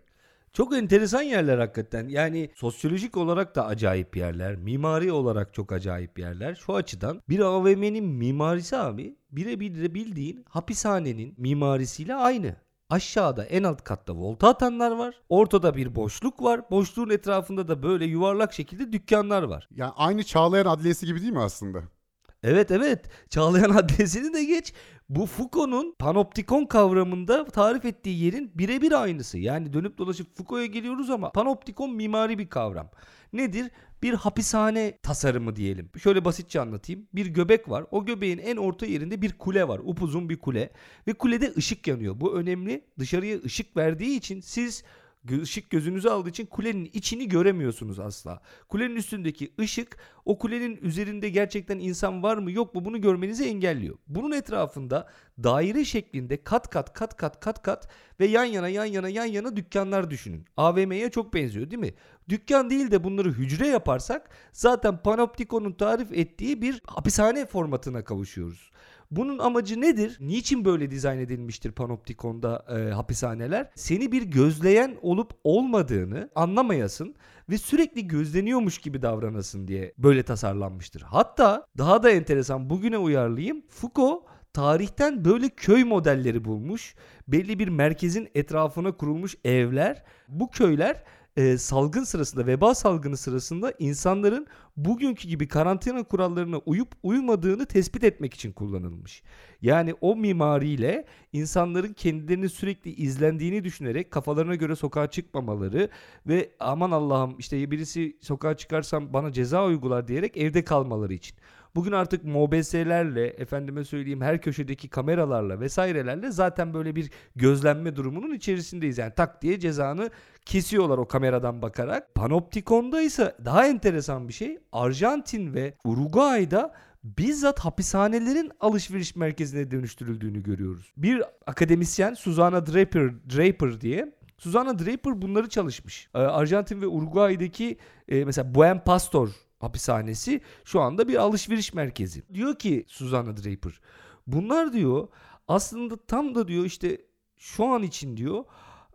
Çok enteresan yerler hakikaten. Yani sosyolojik olarak da acayip yerler. Mimari olarak çok acayip yerler. Şu açıdan bir AVM'nin mimarisi abi birebir de bildiğin hapishanenin mimarisiyle aynı. Aşağıda en alt katta volta atanlar var. Ortada bir boşluk var. Boşluğun etrafında da böyle yuvarlak şekilde dükkanlar var. Yani aynı Çağlayan Adliyesi gibi değil mi aslında? Evet evet. Çağlayan Adliyesi'ni de geç. Bu Foucault'un panoptikon kavramında tarif ettiği yerin birebir aynısı. Yani dönüp dolaşıp Foucault'a geliyoruz ama panoptikon mimari bir kavram. Nedir? Bir hapishane tasarımı diyelim. Şöyle basitçe anlatayım. Bir göbek var. O göbeğin en orta yerinde bir kule var. Upuzun bir kule. Ve kulede ışık yanıyor. Bu önemli. Dışarıya ışık verdiği için siz ışık gözünüzü aldığı için kulenin içini göremiyorsunuz asla. Kulenin üstündeki ışık o kulenin üzerinde gerçekten insan var mı yok mu bunu görmenizi engelliyor. Bunun etrafında daire şeklinde kat kat kat kat kat kat ve yan yana yan yana yan yana dükkanlar düşünün. AVM'ye çok benziyor değil mi? Dükkan değil de bunları hücre yaparsak zaten Panoptikon'un tarif ettiği bir hapishane formatına kavuşuyoruz. Bunun amacı nedir? Niçin böyle dizayn edilmiştir Panoptikon'da e, hapishaneler? Seni bir gözleyen olup olmadığını anlamayasın ve sürekli gözleniyormuş gibi davranasın diye böyle tasarlanmıştır. Hatta daha da enteresan bugüne uyarlayayım. Foucault tarihten böyle köy modelleri bulmuş. Belli bir merkezin etrafına kurulmuş evler. Bu köyler e, salgın sırasında, veba salgını sırasında insanların bugünkü gibi karantina kurallarına uyup uymadığını tespit etmek için kullanılmış. Yani o mimariyle insanların kendilerini sürekli izlendiğini düşünerek kafalarına göre sokağa çıkmamaları ve aman Allah'ım işte birisi sokağa çıkarsam bana ceza uygular diyerek evde kalmaları için. Bugün artık MOBS'lerle, efendime söyleyeyim her köşedeki kameralarla vesairelerle zaten böyle bir gözlenme durumunun içerisindeyiz. Yani tak diye cezanı kesiyorlar o kameradan bakarak. Panoptikon'da ise daha enteresan bir şey. Arjantin ve Uruguay'da bizzat hapishanelerin alışveriş merkezine dönüştürüldüğünü görüyoruz. Bir akademisyen Susana Draper, Draper diye Susana Draper bunları çalışmış. Ee, Arjantin ve Uruguay'daki e, mesela Buen Pastor hapishanesi şu anda bir alışveriş merkezi. Diyor ki Susana Draper bunlar diyor aslında tam da diyor işte şu an için diyor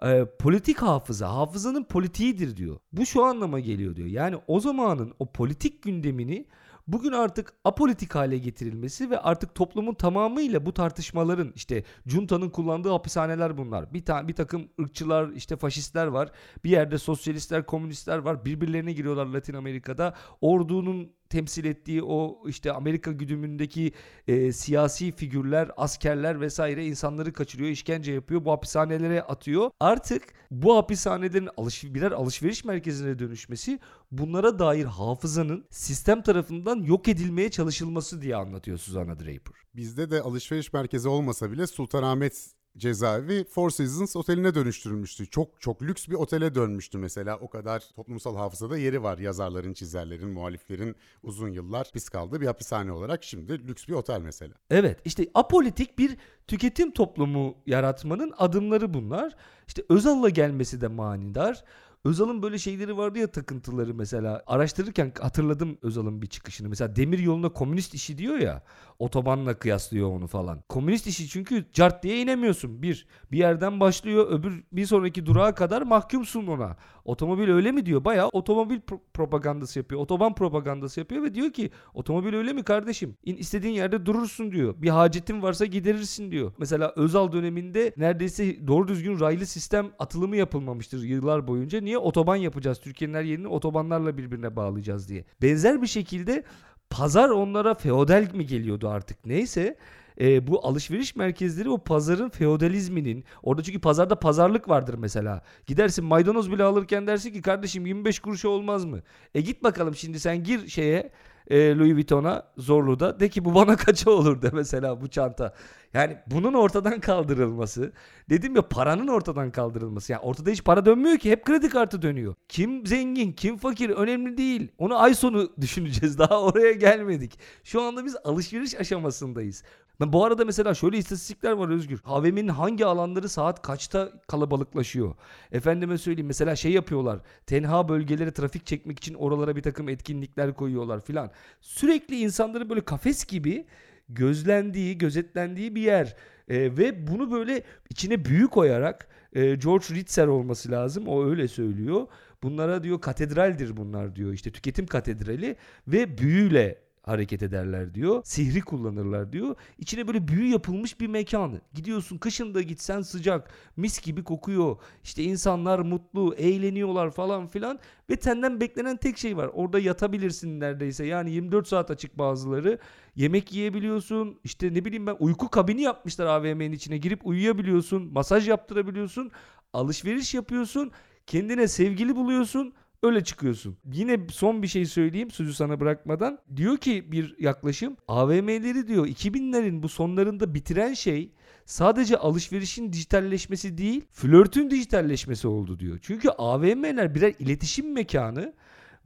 e, politik hafıza, hafızanın politiğidir diyor. Bu şu anlama geliyor diyor. Yani o zamanın o politik gündemini bugün artık apolitik hale getirilmesi ve artık toplumun tamamıyla bu tartışmaların işte Junta'nın kullandığı hapishaneler bunlar. Bir tane bir takım ırkçılar, işte faşistler var. Bir yerde sosyalistler, komünistler var. Birbirlerine giriyorlar Latin Amerika'da. Ordunun temsil ettiği o işte Amerika güdümündeki e, siyasi figürler, askerler vesaire insanları kaçırıyor, işkence yapıyor, bu hapishanelere atıyor. Artık bu hapishanelerin alış birer alışveriş merkezine dönüşmesi bunlara dair hafızanın sistem tarafından yok edilmeye çalışılması diye anlatıyor Susanna Draper. Bizde de alışveriş merkezi olmasa bile Sultanahmet cezaevi Four Seasons oteline dönüştürülmüştü. Çok çok lüks bir otele dönmüştü mesela. O kadar toplumsal hafızada yeri var yazarların, çizerlerin, muhaliflerin uzun yıllar pis kaldığı bir hapishane olarak şimdi lüks bir otel mesela. Evet işte apolitik bir tüketim toplumu yaratmanın adımları bunlar. İşte Özal'la gelmesi de manidar. Özal'ın böyle şeyleri vardı ya takıntıları mesela. Araştırırken hatırladım Özal'ın bir çıkışını. Mesela demir yoluna komünist işi diyor ya. Otobanla kıyaslıyor onu falan. Komünist işi çünkü cart diye inemiyorsun. Bir, bir yerden başlıyor öbür bir sonraki durağa kadar mahkumsun ona. Otomobil öyle mi diyor? Bayağı otomobil pro- propagandası yapıyor. Otoban propagandası yapıyor ve diyor ki otomobil öyle mi kardeşim? İn, istediğin yerde durursun diyor. Bir hacetin varsa giderirsin diyor. Mesela Özal döneminde neredeyse doğru düzgün raylı sistem atılımı yapılmamıştır yıllar boyunca. Niye? Otoban yapacağız. Türkiye'nin her yerini otobanlarla birbirine bağlayacağız diye. Benzer bir şekilde pazar onlara feodal mi geliyordu artık neyse e, bu alışveriş merkezleri o pazarın feodalizminin orada çünkü pazarda pazarlık vardır mesela. Gidersin maydanoz bile alırken dersin ki kardeşim 25 kuruşa olmaz mı? E git bakalım şimdi sen gir şeye e, Louis Vuitton'a Zorlu'da de ki bu bana kaça olur de mesela bu çanta. Yani bunun ortadan kaldırılması dedim ya paranın ortadan kaldırılması. Yani ortada hiç para dönmüyor ki hep kredi kartı dönüyor. Kim zengin kim fakir önemli değil. Onu ay sonu düşüneceğiz daha oraya gelmedik. Şu anda biz alışveriş aşamasındayız. Bu arada mesela şöyle istatistikler var Özgür. AVM'nin hangi alanları saat kaçta kalabalıklaşıyor? Efendime söyleyeyim mesela şey yapıyorlar. Tenha bölgelere trafik çekmek için oralara bir takım etkinlikler koyuyorlar filan. Sürekli insanların böyle kafes gibi gözlendiği, gözetlendiği bir yer. Ee, ve bunu böyle içine büyü koyarak e, George Ritzer olması lazım. O öyle söylüyor. Bunlara diyor katedraldir bunlar diyor. İşte tüketim katedrali ve büyüyle hareket ederler diyor. Sihri kullanırlar diyor. İçine böyle büyü yapılmış bir mekanı. Gidiyorsun kışın da gitsen sıcak. Mis gibi kokuyor. İşte insanlar mutlu, eğleniyorlar falan filan. Ve senden beklenen tek şey var. Orada yatabilirsin neredeyse. Yani 24 saat açık bazıları. Yemek yiyebiliyorsun. İşte ne bileyim ben uyku kabini yapmışlar AVM'nin içine. Girip uyuyabiliyorsun. Masaj yaptırabiliyorsun. Alışveriş yapıyorsun. Kendine sevgili buluyorsun. Öyle çıkıyorsun. Yine son bir şey söyleyeyim sözü sana bırakmadan. Diyor ki bir yaklaşım AVM'leri diyor 2000'lerin bu sonlarında bitiren şey sadece alışverişin dijitalleşmesi değil flörtün dijitalleşmesi oldu diyor. Çünkü AVM'ler birer iletişim mekanı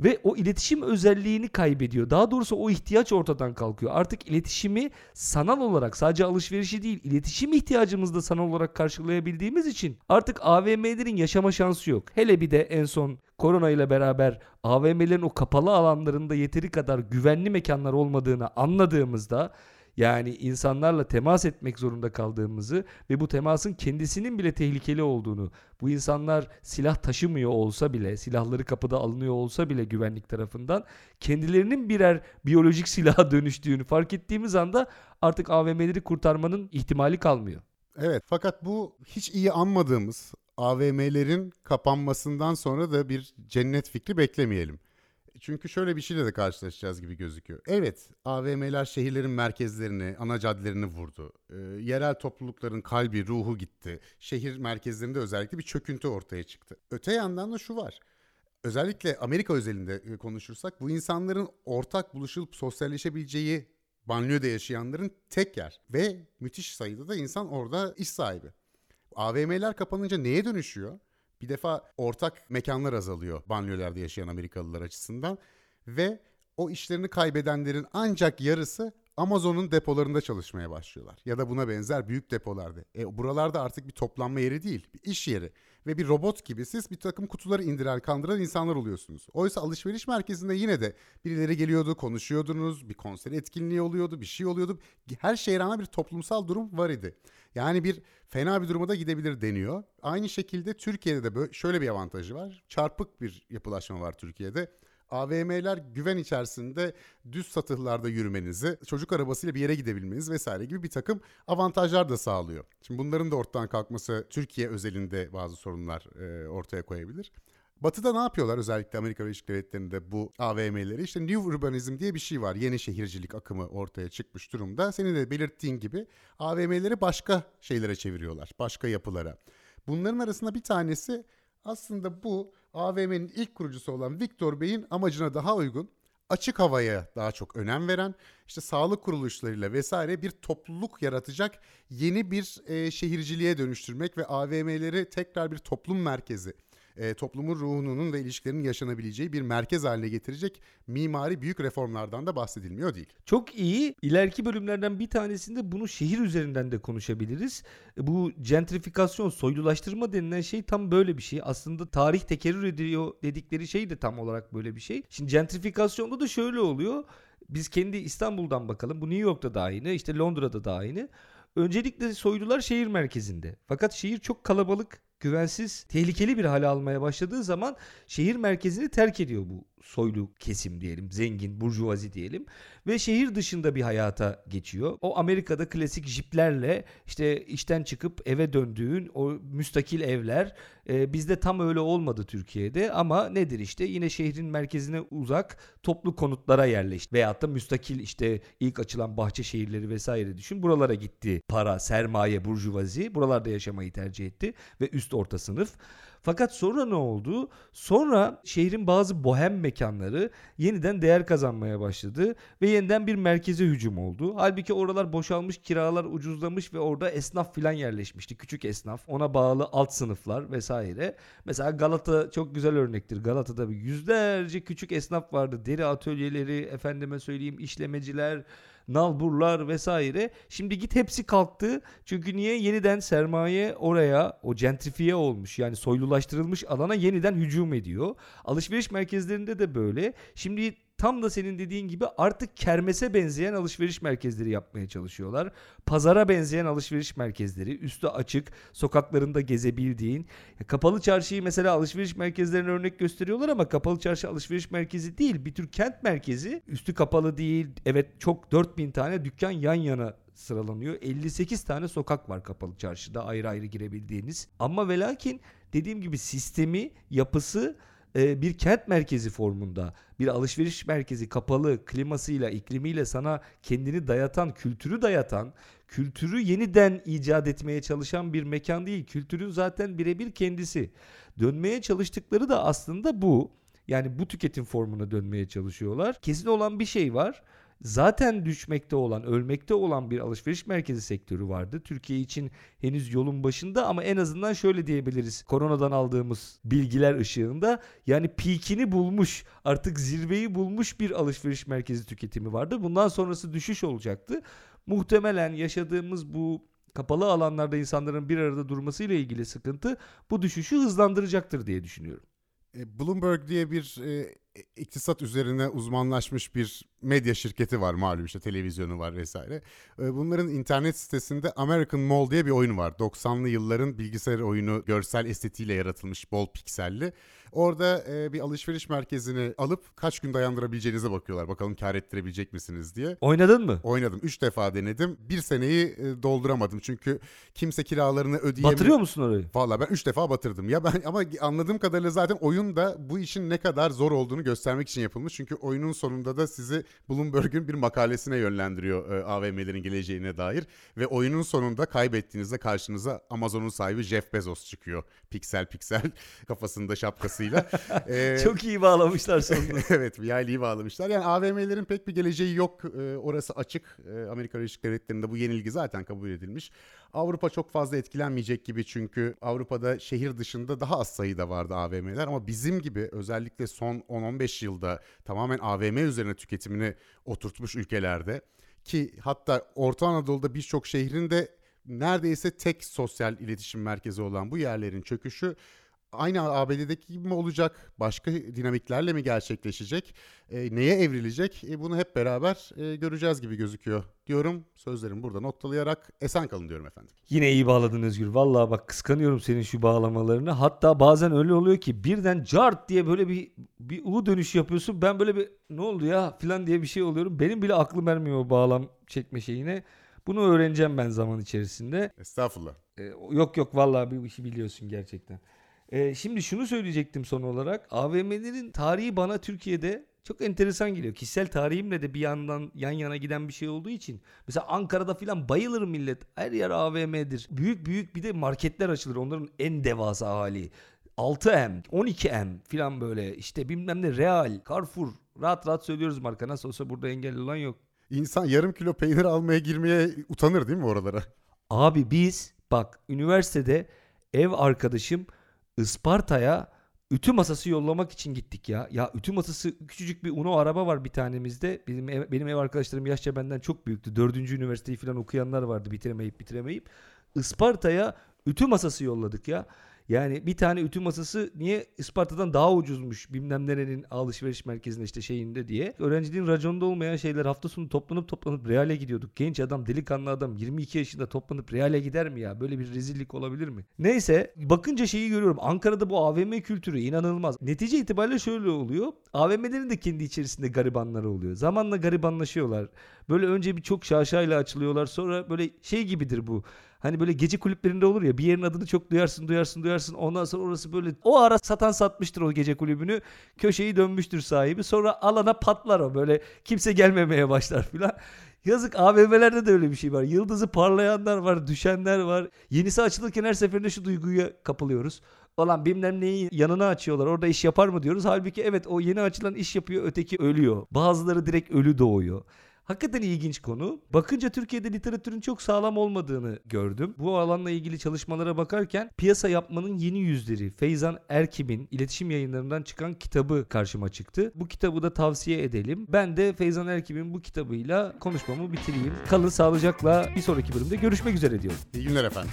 ve o iletişim özelliğini kaybediyor. Daha doğrusu o ihtiyaç ortadan kalkıyor. Artık iletişimi sanal olarak sadece alışverişi değil iletişim ihtiyacımızı da sanal olarak karşılayabildiğimiz için artık AVM'lerin yaşama şansı yok. Hele bir de en son korona ile beraber AVM'lerin o kapalı alanlarında yeteri kadar güvenli mekanlar olmadığını anladığımızda yani insanlarla temas etmek zorunda kaldığımızı ve bu temasın kendisinin bile tehlikeli olduğunu, bu insanlar silah taşımıyor olsa bile, silahları kapıda alınıyor olsa bile güvenlik tarafından kendilerinin birer biyolojik silaha dönüştüğünü fark ettiğimiz anda artık AVM'leri kurtarmanın ihtimali kalmıyor. Evet fakat bu hiç iyi anmadığımız AVM'lerin kapanmasından sonra da bir cennet fikri beklemeyelim. Çünkü şöyle bir şeyle de karşılaşacağız gibi gözüküyor. Evet, AVM'ler şehirlerin merkezlerini, ana caddelerini vurdu. Ee, yerel toplulukların kalbi, ruhu gitti. Şehir merkezlerinde özellikle bir çöküntü ortaya çıktı. Öte yandan da şu var. Özellikle Amerika özelinde e, konuşursak bu insanların ortak buluşulup sosyalleşebileceği banliyöde yaşayanların tek yer. Ve müthiş sayıda da insan orada iş sahibi. AVM'ler kapanınca neye dönüşüyor? Bir defa ortak mekanlar azalıyor banliyölerde yaşayan Amerikalılar açısından ve o işlerini kaybedenlerin ancak yarısı Amazon'un depolarında çalışmaya başlıyorlar. Ya da buna benzer büyük depolarda. E, buralarda artık bir toplanma yeri değil, bir iş yeri. Ve bir robot gibi siz bir takım kutuları indiren, kandıran insanlar oluyorsunuz. Oysa alışveriş merkezinde yine de birileri geliyordu, konuşuyordunuz, bir konser etkinliği oluyordu, bir şey oluyordu. Her şeye rağmen bir toplumsal durum var idi. Yani bir fena bir duruma da gidebilir deniyor. Aynı şekilde Türkiye'de de böyle şöyle bir avantajı var. Çarpık bir yapılaşma var Türkiye'de. AVM'ler güven içerisinde düz satıhlarda yürümenizi, çocuk arabasıyla bir yere gidebilmeniz vesaire gibi bir takım avantajlar da sağlıyor. Şimdi bunların da ortadan kalkması Türkiye özelinde bazı sorunlar e, ortaya koyabilir. Batı'da ne yapıyorlar özellikle Amerika Birleşik Devletleri'nde bu AVM'leri? İşte New Urbanism diye bir şey var. Yeni şehircilik akımı ortaya çıkmış durumda. Senin de belirttiğin gibi AVM'leri başka şeylere çeviriyorlar. Başka yapılara. Bunların arasında bir tanesi aslında bu AVM'nin ilk kurucusu olan Victor Bey'in amacına daha uygun açık havaya daha çok önem veren işte sağlık kuruluşlarıyla vesaire bir topluluk yaratacak yeni bir e, şehirciliğe dönüştürmek ve AVM'leri tekrar bir toplum merkezi e, toplumun ruhunun ve ilişkilerin yaşanabileceği bir merkez haline getirecek mimari büyük reformlardan da bahsedilmiyor değil. Çok iyi. İleriki bölümlerden bir tanesinde bunu şehir üzerinden de konuşabiliriz. Bu gentrifikasyon, soylulaştırma denilen şey tam böyle bir şey. Aslında tarih tekerrür ediyor dedikleri şey de tam olarak böyle bir şey. Şimdi gentrifikasyonda da şöyle oluyor. Biz kendi İstanbul'dan bakalım. Bu New York'ta da aynı, işte Londra'da da aynı. Öncelikle soylular şehir merkezinde. Fakat şehir çok kalabalık, güvensiz, tehlikeli bir hale almaya başladığı zaman şehir merkezini terk ediyor bu soylu kesim diyelim, zengin, burjuvazi diyelim ve şehir dışında bir hayata geçiyor. O Amerika'da klasik jiplerle işte işten çıkıp eve döndüğün o müstakil evler e, bizde tam öyle olmadı Türkiye'de ama nedir işte yine şehrin merkezine uzak toplu konutlara yerleşti veyahut da müstakil işte ilk açılan bahçe şehirleri vesaire düşün buralara gitti para, sermaye, burjuvazi buralarda yaşamayı tercih etti ve üst orta sınıf. Fakat sonra ne oldu? Sonra şehrin bazı bohem mekanları yeniden değer kazanmaya başladı ve yeniden bir merkeze hücum oldu. Halbuki oralar boşalmış, kiralar ucuzlamış ve orada esnaf filan yerleşmişti. Küçük esnaf, ona bağlı alt sınıflar vesaire. Mesela Galata çok güzel örnektir. Galata'da yüzlerce küçük esnaf vardı. Deri atölyeleri, efendime söyleyeyim işlemeciler, nalburlar vesaire. Şimdi git hepsi kalktı. Çünkü niye? Yeniden sermaye oraya o gentrifiye olmuş. Yani soylulaştırılmış alana yeniden hücum ediyor. Alışveriş merkezlerinde de böyle. Şimdi tam da senin dediğin gibi artık kermese benzeyen alışveriş merkezleri yapmaya çalışıyorlar. Pazara benzeyen alışveriş merkezleri, üstü açık, sokaklarında gezebildiğin. Kapalı çarşıyı mesela alışveriş merkezlerine örnek gösteriyorlar ama kapalı çarşı alışveriş merkezi değil. Bir tür kent merkezi. Üstü kapalı değil. Evet çok 4000 tane dükkan yan yana sıralanıyor. 58 tane sokak var kapalı çarşıda ayrı ayrı girebildiğiniz. Ama ve lakin dediğim gibi sistemi, yapısı e, bir kent merkezi formunda bir alışveriş merkezi kapalı klimasıyla iklimiyle sana kendini dayatan kültürü dayatan kültürü yeniden icat etmeye çalışan bir mekan değil. Kültürün zaten birebir kendisi. Dönmeye çalıştıkları da aslında bu. Yani bu tüketim formuna dönmeye çalışıyorlar. Kesin olan bir şey var zaten düşmekte olan, ölmekte olan bir alışveriş merkezi sektörü vardı. Türkiye için henüz yolun başında ama en azından şöyle diyebiliriz. Koronadan aldığımız bilgiler ışığında yani peakini bulmuş, artık zirveyi bulmuş bir alışveriş merkezi tüketimi vardı. Bundan sonrası düşüş olacaktı. Muhtemelen yaşadığımız bu kapalı alanlarda insanların bir arada durması ile ilgili sıkıntı bu düşüşü hızlandıracaktır diye düşünüyorum. E, Bloomberg diye bir e, iktisat üzerine uzmanlaşmış bir medya şirketi var malum işte televizyonu var vesaire. E, bunların internet sitesinde American Mall diye bir oyun var. 90'lı yılların bilgisayar oyunu görsel estetiğiyle yaratılmış bol pikselli. Orada e, bir alışveriş merkezini alıp kaç gün dayandırabileceğinize bakıyorlar. Bakalım kar ettirebilecek misiniz diye. Oynadın mı? Oynadım. Üç defa denedim. Bir seneyi e, dolduramadım. Çünkü kimse kiralarını ödeyemiyor. Batırıyor musun orayı? Valla ben 3 defa batırdım. Ya ben ama anladığım kadarıyla zaten oyun da bu işin ne kadar zor olduğunu göstermek için yapılmış. Çünkü oyunun sonunda da sizi Bloomberg'un bir makalesine yönlendiriyor e, AVM'lerin geleceğine dair ve oyunun sonunda kaybettiğinizde karşınıza Amazon'un sahibi Jeff Bezos çıkıyor. Piksel piksel kafasında şapkasıyla. E, Çok iyi bağlamışlar sonunda. evet bir iyi bağlamışlar. Yani AVM'lerin pek bir geleceği yok. E, orası açık. E, Amerika Birleşik Devletleri'nde bu yenilgi zaten kabul edilmiş. Avrupa çok fazla etkilenmeyecek gibi çünkü Avrupa'da şehir dışında daha az sayıda vardı AVM'ler ama bizim gibi özellikle son 10-15 yılda tamamen AVM üzerine tüketimini oturtmuş ülkelerde. Ki hatta Orta Anadolu'da birçok şehrin de neredeyse tek sosyal iletişim merkezi olan bu yerlerin çöküşü aynı ABD'deki gibi mi olacak? Başka dinamiklerle mi gerçekleşecek? E, neye evrilecek? E, bunu hep beraber e, göreceğiz gibi gözüküyor diyorum. Sözlerimi burada noktalayarak esen kalın diyorum efendim. Yine iyi bağladın Özgür. Vallahi bak kıskanıyorum senin şu bağlamalarını. Hatta bazen öyle oluyor ki birden cart diye böyle bir bir U dönüş yapıyorsun. Ben böyle bir ne oldu ya falan diye bir şey oluyorum. Benim bile aklım ermiyor o bağlam çekme şeyine. Bunu öğreneceğim ben zaman içerisinde. Estağfurullah. Ee, yok yok vallahi bir işi biliyorsun gerçekten. Ee, şimdi şunu söyleyecektim son olarak. AVM'lerin tarihi bana Türkiye'de çok enteresan geliyor. Kişisel tarihimle de bir yandan yan yana giden bir şey olduğu için. Mesela Ankara'da filan bayılır millet. Her yer AVM'dir. Büyük büyük bir de marketler açılır. Onların en devasa hali. 6M, 12M filan böyle işte bilmem ne Real, Carrefour. Rahat rahat söylüyoruz marka. Nasıl olsa burada engelli olan yok. İnsan yarım kilo peynir almaya girmeye utanır değil mi oralara? Abi biz bak üniversitede ev arkadaşım Isparta'ya ütü masası yollamak için gittik ya. Ya ütü masası küçücük bir Uno araba var bir tanemizde. Benim ev, benim ev arkadaşlarım yaşça benden çok büyüktü. Dördüncü üniversiteyi falan okuyanlar vardı bitiremeyip bitiremeyip. Isparta'ya ütü masası yolladık ya. Yani bir tane ütü masası niye Isparta'dan daha ucuzmuş bilmem nerenin alışveriş merkezinde işte şeyinde diye. Öğrenciliğin raconunda olmayan şeyler hafta sonu toplanıp toplanıp Real'e gidiyorduk. Genç adam delikanlı adam 22 yaşında toplanıp Real'e gider mi ya? Böyle bir rezillik olabilir mi? Neyse bakınca şeyi görüyorum. Ankara'da bu AVM kültürü inanılmaz. Netice itibariyle şöyle oluyor. AVM'lerin de kendi içerisinde garibanları oluyor. Zamanla garibanlaşıyorlar. Böyle önce bir çok şaşayla açılıyorlar. Sonra böyle şey gibidir bu. Hani böyle gece kulüplerinde olur ya bir yerin adını çok duyarsın duyarsın duyarsın ondan sonra orası böyle o ara satan satmıştır o gece kulübünü köşeyi dönmüştür sahibi sonra alana patlar o böyle kimse gelmemeye başlar filan. Yazık AVM'lerde de öyle bir şey var. Yıldızı parlayanlar var, düşenler var. Yenisi açılırken her seferinde şu duyguya kapılıyoruz. Olan bilmem neyi yanına açıyorlar. Orada iş yapar mı diyoruz. Halbuki evet o yeni açılan iş yapıyor, öteki ölüyor. Bazıları direkt ölü doğuyor. Hakikaten ilginç konu. Bakınca Türkiye'de literatürün çok sağlam olmadığını gördüm. Bu alanla ilgili çalışmalara bakarken piyasa yapmanın yeni yüzleri Feyzan Erkim'in iletişim yayınlarından çıkan kitabı karşıma çıktı. Bu kitabı da tavsiye edelim. Ben de Feyzan Erkim'in bu kitabıyla konuşmamı bitireyim. Kalın sağlıcakla bir sonraki bölümde görüşmek üzere diyorum. İyi günler efendim.